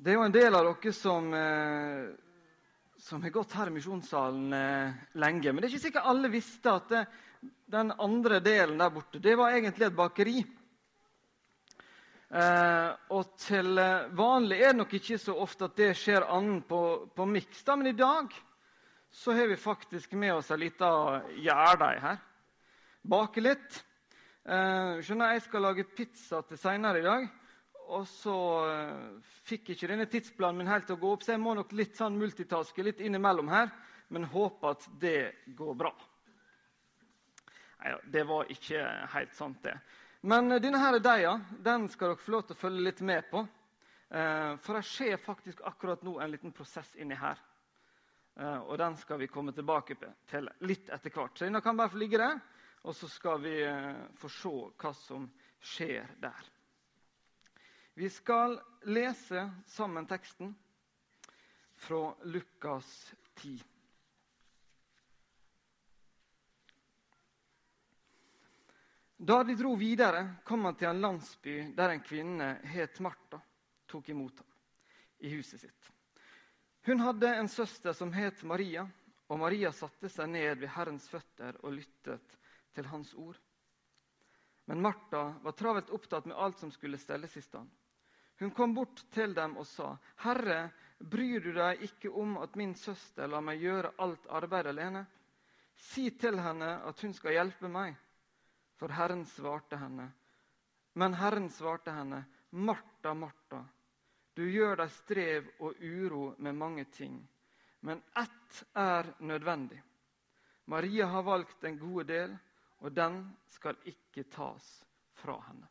Det er jo en del av dere som, eh, som har gått her i misjonssalen eh, lenge. Men det er ikke sikkert alle visste at det, den andre delen der borte det var egentlig et bakeri. Eh, og til eh, vanlig er det nok ikke så ofte at det skjer annen på, på miks. Men i dag så har vi faktisk med oss ei lita gjærdeig her. Bake litt. Eh, skjønner Jeg skal lage pizza til seinere i dag. Og så uh, fikk ikke denne tidsplanen min helt til å gå opp, så jeg må nok litt sånn multitaske litt innimellom her. Men håper at det går bra. Nei, det var ikke helt sant, det. Men uh, denne her deiga den skal dere få lov til å følge litt med på. Uh, for det skjer faktisk akkurat nå en liten prosess inni her. og den skal vi komme tilbake til litt etter hvert. Så denne kan bare få ligge der, og så skal vi få se hva som skjer der. Vi skal lese sammen teksten fra Lukas 10. Da de dro videre, kom han til en landsby der en kvinne het Martha tok imot ham i huset sitt. Hun hadde en søster som het Maria, og Maria satte seg ned ved Herrens føtter og lyttet til hans ord. Men Martha var travelt opptatt med alt som skulle stelles i stand. Hun kom bort til dem og sa, 'Herre, bryr du deg ikke om at min søster lar meg gjøre alt arbeid alene?' 'Si til henne at hun skal hjelpe meg.' For Herren svarte henne. Men Herren svarte henne, 'Martha, Martha, du gjør deg strev og uro med mange ting.' Men ett er nødvendig. Maria har valgt en god del, og den skal ikke tas fra henne.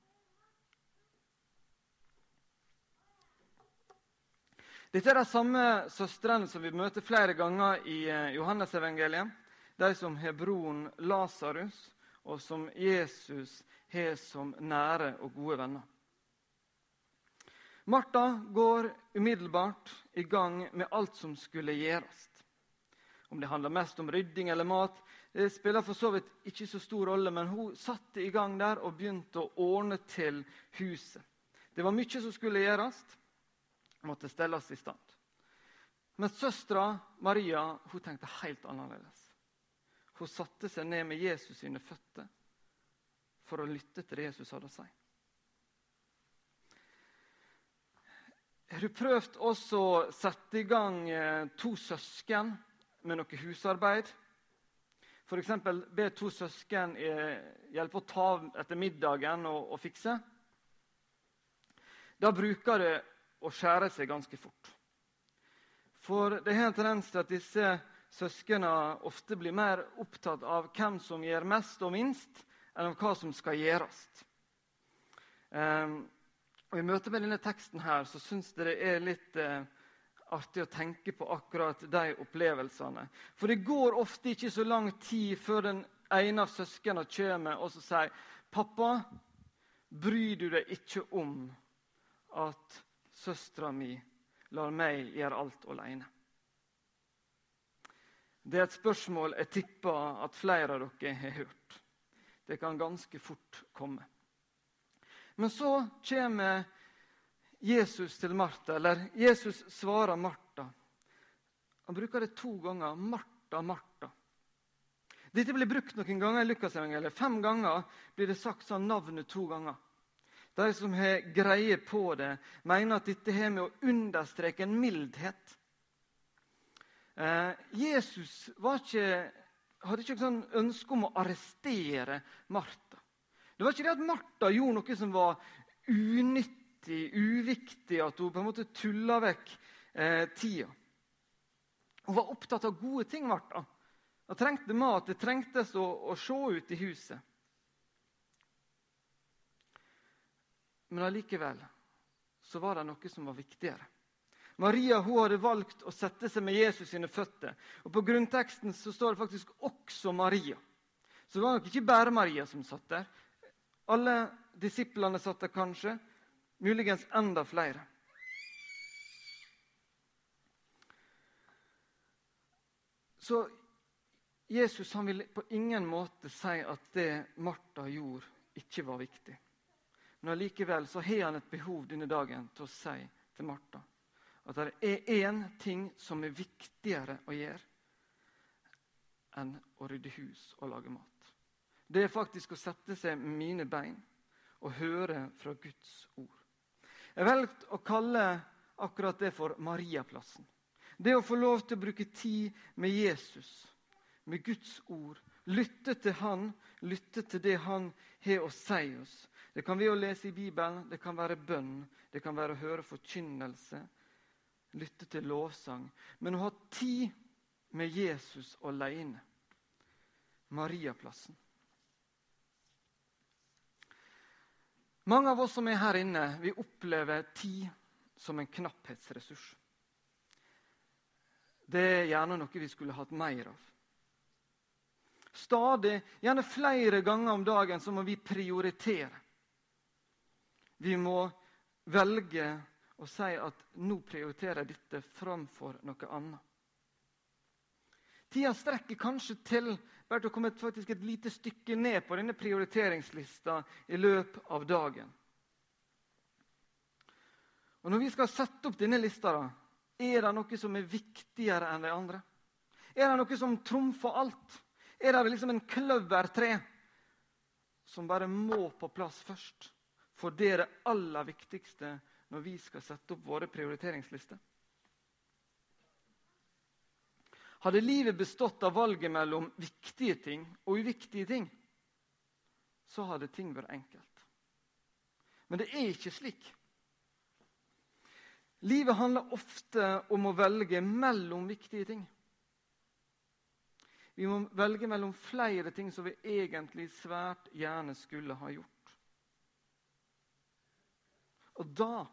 Dette er de samme søstrene som vi møter flere ganger i eh, Johannesevangeliet. De som har broren Lasarus, og som Jesus har som nære og gode venner. Martha går umiddelbart i gang med alt som skulle gjøres. Om det handler mest om rydding eller mat, det spiller for så vidt ikke så stor rolle, men hun satte i gang der og begynte å ordne til huset. Det var mye som skulle gjøres måtte stelles i stand. Men søstera Maria hun tenkte helt annerledes. Hun satte seg ned med Jesus sine føtter for å lytte til det Jesus hadde å si. Har du prøvd også å sette i gang eh, to søsken med noe husarbeid? F.eks. be to søsken eh, hjelpe å ta etter middagen og, og fikse. Da bruker det og skjære seg ganske fort. For det har en tendens til at disse søsknene ofte blir mer opptatt av hvem som gjør mest og minst, enn av hva som skal gjøres. Um, og I møte med denne teksten her, så syns jeg det er litt uh, artig å tenke på akkurat de opplevelsene. For det går ofte ikke så lang tid før den ene av søsknene kommer og sier 'Pappa, bryr du deg ikke om at søstera mi lar meg gjøre alt alene? Det er et spørsmål jeg tipper at flere av dere har hørt. Det kan ganske fort komme. Men så kommer Jesus til Martha, eller Jesus svarer Martha. Han bruker det to ganger. Martha, Martha. Dette blir brukt noen ganger i Lukasevangeliet. Fem ganger blir det sagt sånn navnet to ganger. De som har greie på det, mener at dette har med å understreke en mildhet. Eh, Jesus ikke, hadde ikke sånn ønske om å arrestere Martha. Det var ikke det at Martha gjorde noe som var unyttig, uviktig, at hun på en måte tulla vekk eh, tida. Hun var opptatt av gode ting. Martha. Hun trengte mat, det trengtes å, å se ut i huset. Men allikevel så var det noe som var viktigere. Maria hun hadde valgt å sette seg med Jesus sine føtter. Og På grunnteksten så står det faktisk 'også Maria'. Så det var nok ikke bare Maria som satt der. Alle disiplene satt der kanskje. Muligens enda flere. Så Jesus han vil på ingen måte si at det Martha gjorde, ikke var viktig. Men allikevel så har han et behov denne dagen til å si til Martha at det er én ting som er viktigere å gjøre enn å rydde hus og lage mat. Det er faktisk å sette seg mine bein og høre fra Guds ord. Jeg valgte å kalle akkurat det for Mariaplassen. Det å få lov til å bruke tid med Jesus, med Guds ord. Lytte til Han, lytte til det Han har å si oss. Det kan være å lese i Bibelen, det kan være bønn, det kan være å høre forkynnelse, lytte til lovsang. Men å ha tid med Jesus alene. Mariaplassen. Mange av oss som er her inne, vi opplever tid som en knapphetsressurs. Det er gjerne noe vi skulle hatt mer av. Stadig, gjerne flere ganger om dagen, så må vi prioritere. Vi må velge å si at nå prioriterer jeg dette framfor noe annet. Tida strekker kanskje til bare til å komme faktisk et lite stykke ned på denne prioriteringslista i løpet av dagen. Og Når vi skal sette opp denne lista, da, er det noe som er viktigere enn de andre? Er det noe som trumfer alt? Er det liksom en kløvertre som bare må på plass først? For det er det aller viktigste når vi skal sette opp våre prioriteringslister. Hadde livet bestått av valget mellom viktige ting og uviktige ting, så hadde ting vært enkelt. Men det er ikke slik. Livet handler ofte om å velge mellom viktige ting. Vi må velge mellom flere ting som vi egentlig svært gjerne skulle ha gjort. Og da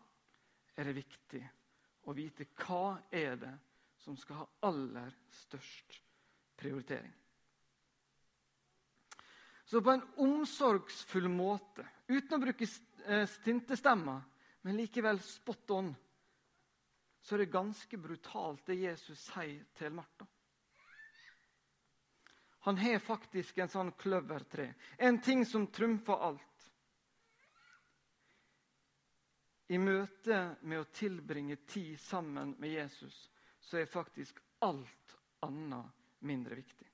er det viktig å vite hva er det som skal ha aller størst prioritering. Så på en omsorgsfull måte, uten å bruke eh, stintestemmer, men likevel spot on, så er det ganske brutalt det Jesus sier til Martha. Han har faktisk en sånn kløvertre, en ting som trumfer alt. I møte med å tilbringe tid sammen med Jesus så er faktisk alt annet mindre viktig.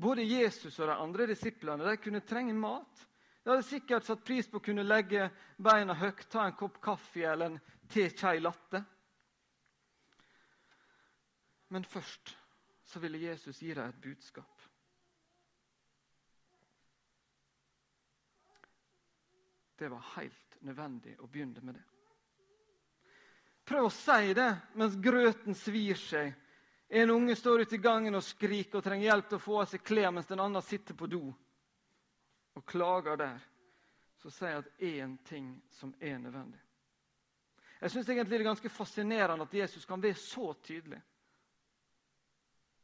Både Jesus og de andre disiplene de kunne trenge mat. De hadde sikkert satt pris på å kunne legge beina høyt, ta en kopp kaffe eller en te chai latte. Men først så ville Jesus gi dem et budskap. Det var helt nødvendig å begynne med det. Prøv å si det mens grøten svir seg. En unge står ute i gangen og skriker og trenger hjelp til å få av seg klær, mens den andre sitter på do og klager der. Så sier jeg at én ting som er nødvendig. Jeg syns egentlig det er ganske fascinerende at Jesus kan være så tydelig.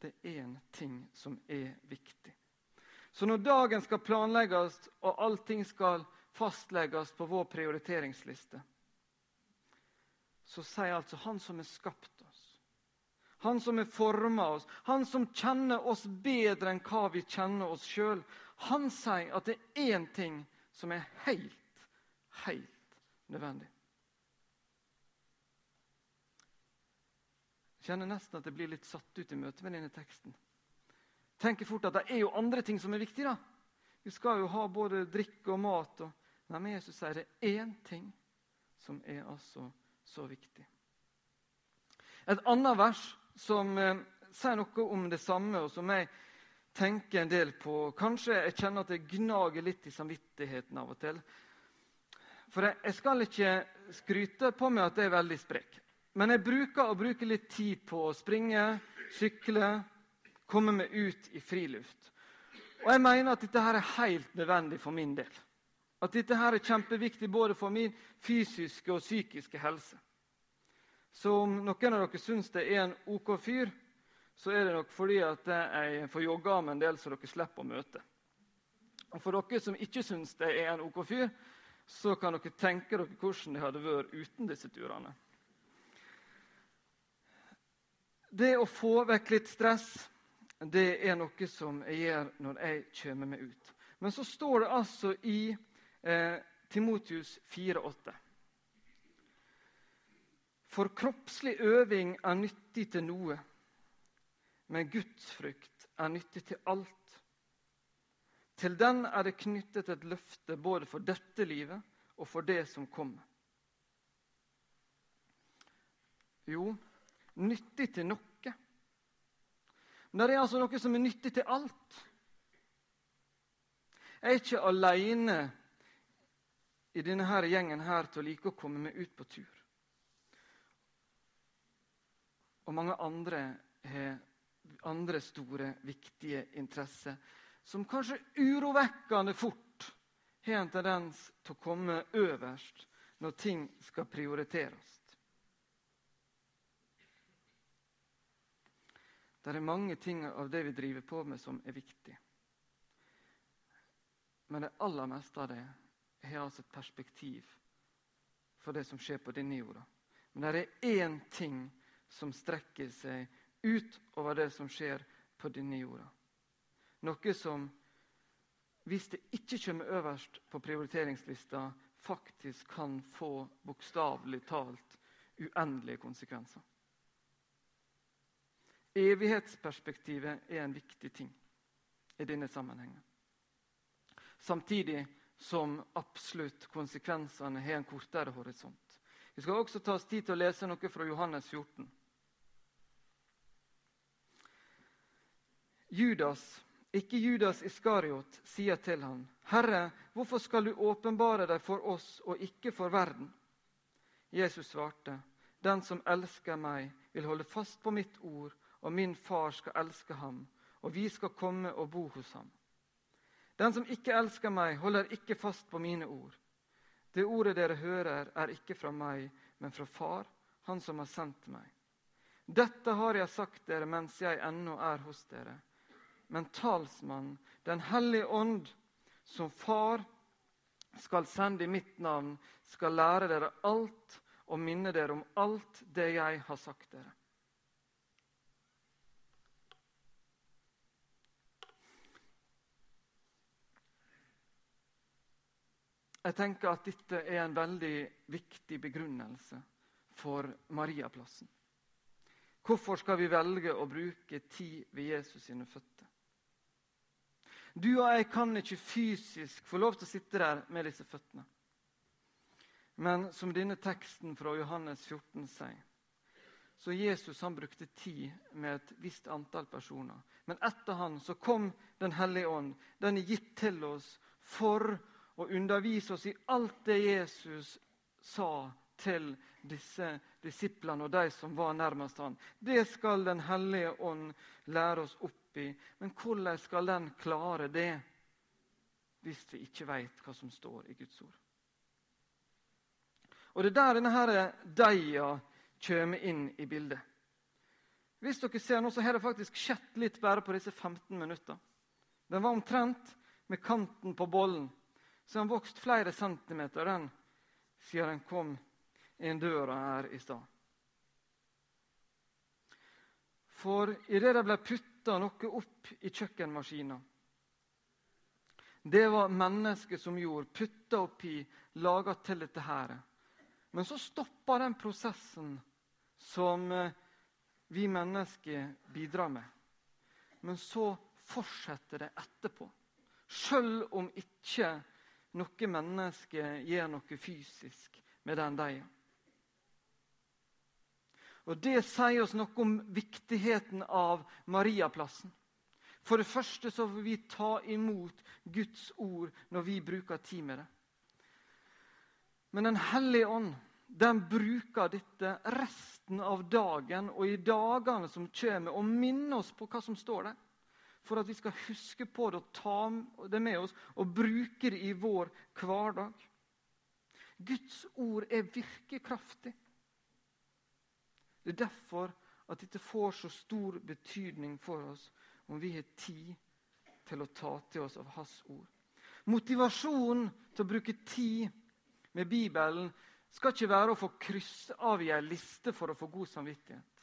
Det er én ting som er viktig. Så når dagen skal planlegges og allting skal fastlegges på vår prioriteringsliste, så sier altså han som har skapt oss, han som har forma oss, han som kjenner oss bedre enn hva vi kjenner oss sjøl, han sier at det er én ting som er helt, helt nødvendig. Jeg kjenner nesten at jeg blir litt satt ut i møte med denne teksten. Tenker fort at det er jo andre ting som er viktige. da. Vi skal jo ha både drikke og mat. Og... Nei, men Jesus er det én ting som er altså så viktig. Et annet vers som eh, sier noe om det samme, og som jeg tenker en del på Kanskje jeg kjenner at det gnager litt i samvittigheten av og til. For jeg, jeg skal ikke skryte på meg at jeg er veldig sprek. Men jeg bruker å bruke litt tid på å springe, sykle, komme meg ut i friluft. Og jeg mener at dette her er helt nødvendig for min del. At dette her er kjempeviktig både for min fysiske og psykiske helse. Så om noen av dere syns det er en OK fyr, så er det nok fordi at jeg får jogga med en del så dere slipper å møte. Og For dere som ikke syns det er en OK fyr, så kan dere tenke dere hvordan det hadde vært uten disse turene. Det å få vekk litt stress, det er noe som jeg gjør når jeg kommer meg ut. Men så står det altså i eh, Timotius 4,8. For kroppslig øving er nyttig til noe, men gudsfrykt er nyttig til alt. Til den er det knyttet et løfte både for dette livet og for det som kommer. Jo, nyttig til noe. Men det er altså noe som er nyttig til alt. Jeg er ikke alene i denne her gjengen her til å like å komme meg ut på tur. Og mange andre har andre store, viktige interesser som kanskje urovekkende fort har en tendens til å komme øverst når ting skal prioriteres. Det er mange ting av det vi driver på med, som er viktig. Men det aller meste av det har altså et perspektiv for det som skjer på denne jorda. Men det er én ting som strekker seg utover det som skjer på denne jorda. Noe som, hvis det ikke kommer øverst på prioriteringslista, faktisk kan få bokstavelig talt uendelige konsekvenser. Evighetsperspektivet er en viktig ting i denne sammenhengen. Samtidig som absolutt konsekvensene har en kortere horisont. Vi skal også ta oss tid til å lese noe fra Johannes 14. Judas, ikke Judas Iskariot, sier til ham, 'Herre, hvorfor skal du åpenbare deg for oss og ikke for verden?' Jesus svarte, 'Den som elsker meg, vil holde fast på mitt ord,' 'og min far skal elske ham, og vi skal komme og bo hos ham.' 'Den som ikke elsker meg, holder ikke fast på mine ord.' 'Det ordet dere hører, er ikke fra meg, men fra Far, Han som har sendt meg.' 'Dette har jeg sagt dere mens jeg ennå er hos dere.' men talsmann, Den hellige ånd, som Far skal sende i mitt navn, skal lære dere alt og minne dere om alt det jeg har sagt dere. Jeg tenker at dette er en veldig viktig begrunnelse for Mariaplassen. Hvorfor skal vi velge å bruke tid ved Jesus sine føtter? Du og jeg kan ikke fysisk få lov til å sitte der med disse føttene. Men som denne teksten fra Johannes 14 sier, så Jesus han brukte tid med et visst antall personer. Men etter han så kom Den hellige ånd. Den er gitt til oss for å undervise oss i alt det Jesus sa til disse disiplene og de som var nærmest han. Det skal Den hellige ånd lære oss opp i. Men hvordan skal den klare det hvis vi ikke vet hva som står i Guds ord? Og Det er der denne her deia kommer inn i bildet. Hvis dere ser nå, så har det faktisk skjedd litt bare på disse 15 minuttene. Den var omtrent med kanten på bollen. Så han vokst flere centimeter den siden den kom inn døra her i stad. For idet det ble putta noe opp i kjøkkenmaskina Det var mennesket som gjorde. Putta oppi, laga til dette her. Men så stoppa den prosessen som eh, vi mennesker bidrar med. Men så fortsetter det etterpå. Sjøl om ikke noe menneske gjør noe fysisk med den deigen. Og Det sier oss noe om viktigheten av Mariaplassen. For det første så får vi ta imot Guds ord når vi bruker tid med det. Men Den hellige ånd den bruker dette resten av dagen og i dagene som kommer, og minner oss på hva som står der. For at vi skal huske på det og ta det med oss og bruke det i vår hverdag. Guds ord er virkekraftig. Det er derfor at dette får så stor betydning for oss om vi har tid til å ta til oss av Hans ord. Motivasjonen til å bruke tid med Bibelen skal ikke være å få kryss av i ei liste for å få god samvittighet.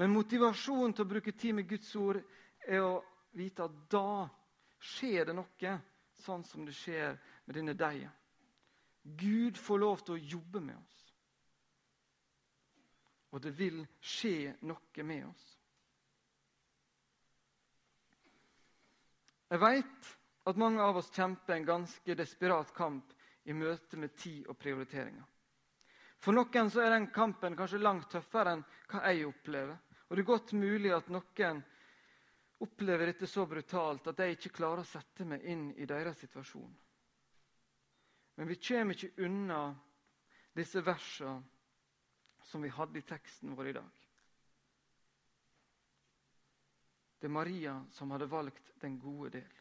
Men motivasjonen til å bruke tid med Guds ord er å vite at da skjer det noe, sånn som det skjer med denne deigen. Gud får lov til å jobbe med oss. og det vil skje noe med oss. Jeg veit at mange av oss kjemper en ganske desperat kamp i møte med tid og prioriteringer. For noen så er den kampen kanskje langt tøffere enn hva jeg opplever. Og det er godt mulig at noen opplever dette så brutalt at jeg ikke klarer å sette meg inn i deres situasjon. Men vi kommer ikke unna disse versene som vi hadde i teksten vår i dag. Det er Maria som hadde valgt den gode del.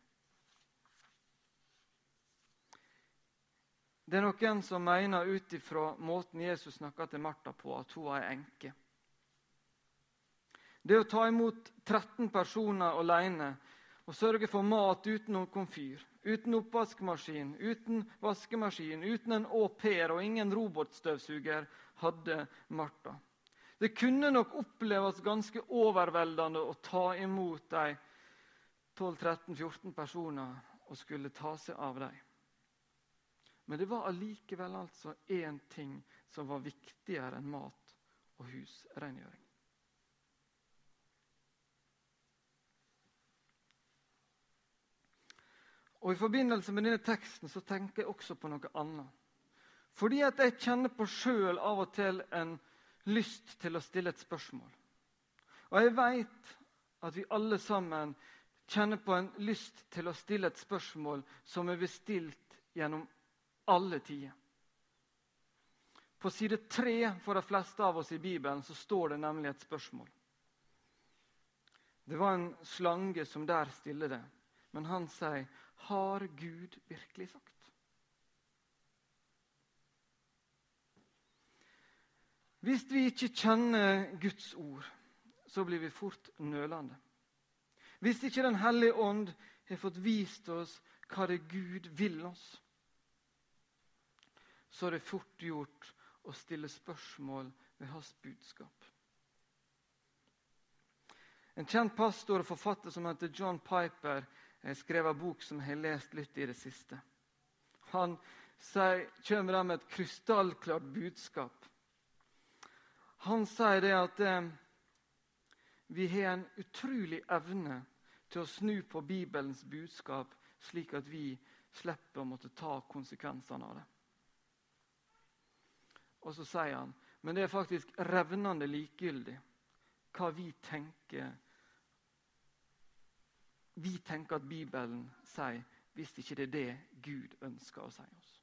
Det er noen som mener ut ifra måten Jesus snakka til Martha på, at hun er enke. Det å ta imot 13 personer alene og sørge for mat uten noen komfyr, uten oppvaskmaskin, uten vaskemaskin, uten en au pair og ingen robotstøvsuger, hadde Martha. Det kunne nok oppleves ganske overveldende å ta imot de 12-13-14 personer og skulle ta seg av dem. Men det var allikevel altså én ting som var viktigere enn mat og husrengjøring. Og I forbindelse med denne teksten så tenker jeg også på noe annet. Fordi at jeg kjenner på sjøl av og til en lyst til å stille et spørsmål. Og jeg veit at vi alle sammen kjenner på en lyst til å stille et spørsmål som er bestilt gjennom alle tider. På side tre for de fleste av oss i Bibelen så står det nemlig et spørsmål. Det var en slange som der stiller det, men han sier, 'Har Gud virkelig sagt?' Hvis vi ikke kjenner Guds ord, så blir vi fort nølende. Hvis ikke Den hellige ånd har fått vist oss hva det Gud vil oss, så er det fort gjort å stille spørsmål ved hans budskap. En kjent pastor og forfatter som heter John Piper, har skrevet en bok som jeg har lest litt i det siste. Han sier, kommer med et krystallklart budskap. Han sier det at eh, vi har en utrolig evne til å snu på Bibelens budskap, slik at vi slipper å måtte ta konsekvensene av det. Og så sier han men det er faktisk revnende likegyldig hva vi tenker Vi tenker at Bibelen sier, hvis ikke det er det Gud ønsker å si oss.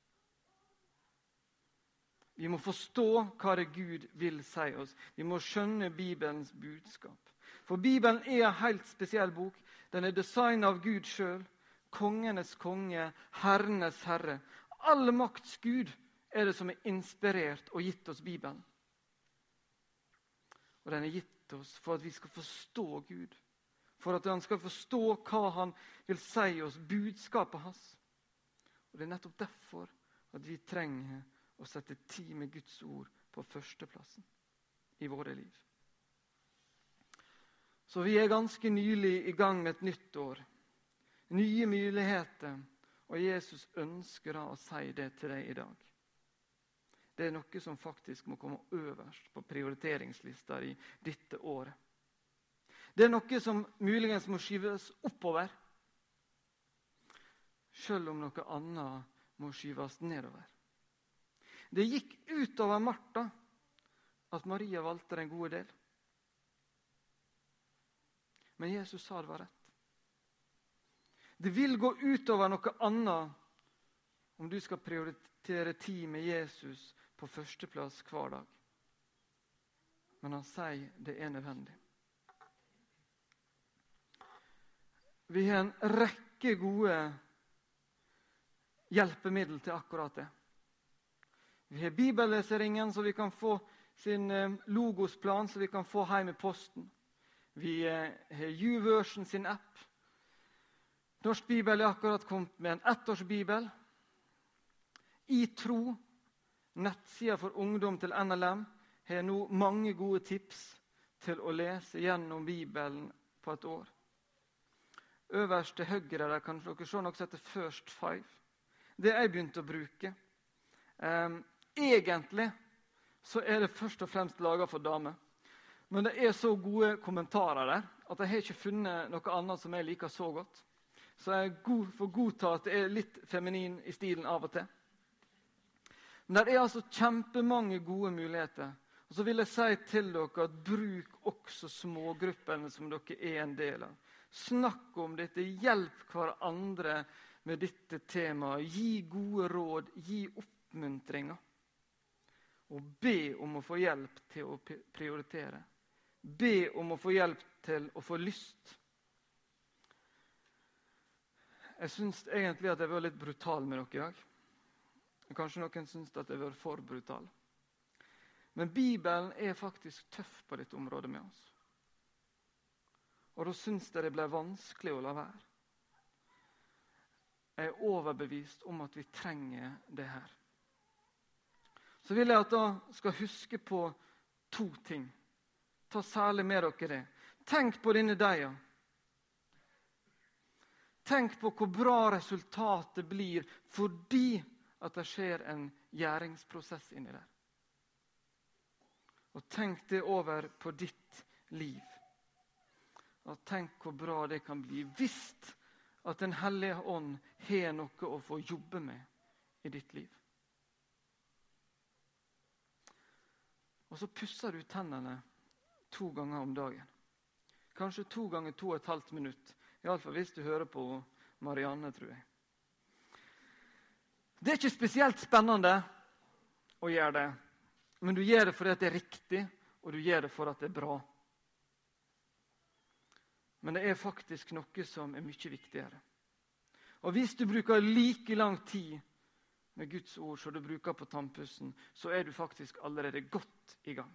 Vi må forstå hva det Gud vil si oss. Vi må skjønne Bibelens budskap. For Bibelen er en helt spesiell bok. Den er designet av Gud sjøl. Kongenes konge, herrenes herre. All makts Gud er det som er inspirert og gitt oss Bibelen. Og den er gitt oss for at vi skal forstå Gud. For at han skal forstå hva han vil si oss, budskapet hans. Og Det er nettopp derfor at vi trenger å sette tid med Guds ord på førsteplassen i våre liv. Så vi er ganske nylig i gang med et nytt år. Nye muligheter. Og Jesus ønsker da å si det til deg i dag det er noe som faktisk må komme øverst på prioriteringslista i dette året. Det er noe som muligens må skyves oppover, sjøl om noe annet må skyves nedover. Det gikk utover Martha at Maria valgte den gode del. Men Jesus sa det var rett. Det vil gå utover noe annet om du skal prioritere tid med Jesus på førsteplass hver dag. Men han sier det er nødvendig. Vi har en rekke gode hjelpemiddel til akkurat det. Vi har bibelleseringen, så vi kan få sin eh, logosplan, så vi kan få hjem i posten. Vi eh, har YouVersion sin app. Norsk bibel er akkurat kommet med en ettårsbibel. I tro Nettsida for ungdom til NLM har nå mange gode tips til å lese gjennom Bibelen på et år. Øverst til høyre der kan dere se noe som heter First Five. Det jeg begynte å bruke. Um, egentlig så er det først og fremst laga for damer. Men det er så gode kommentarer der at jeg har ikke funnet noe annet som jeg liker så godt. Så jeg får godta at det er litt feminin i stilen av og til. Men det er altså kjempemange gode muligheter. Og så vil jeg si til dere at bruk også smågruppene som dere er en del av. Snakk om dette, hjelp hverandre med dette temaet. Gi gode råd, gi oppmuntringer. Og be om å få hjelp til å prioritere. Be om å få hjelp til å få lyst. Jeg syns egentlig at jeg var litt brutal med dere i dag. Kanskje noen syns at jeg har vært for brutal. Men Bibelen er faktisk tøff på dette området med oss. Og da syns jeg det ble vanskelig å la være. Jeg er overbevist om at vi trenger det her. Så vil jeg at dere skal huske på to ting. Ta særlig med dere det. Tenk på denne deiga. Tenk på hvor bra resultatet blir fordi at det skjer en gjæringsprosess inni der. Og tenk det over på ditt liv. Og tenk hvor bra det kan bli hvis at Den hellige ånd har noe å få jobbe med i ditt liv. Og så pusser du tennene to ganger om dagen. Kanskje to ganger to og et halvt minutt. Iallfall hvis du hører på Marianne, tror jeg. Det er ikke spesielt spennende å gjøre det, men du gjør det fordi det er riktig, og du gjør det for at det er bra. Men det er faktisk noe som er mye viktigere. Og Hvis du bruker like lang tid med Guds ord som du bruker på tannpussen, så er du faktisk allerede godt i gang.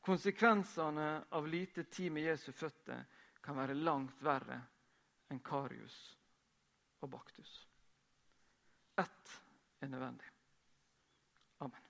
Konsekvensene av lite tid med Jesu føtter kan være langt verre enn karius og baktus. Ett er nødvendig. Amen.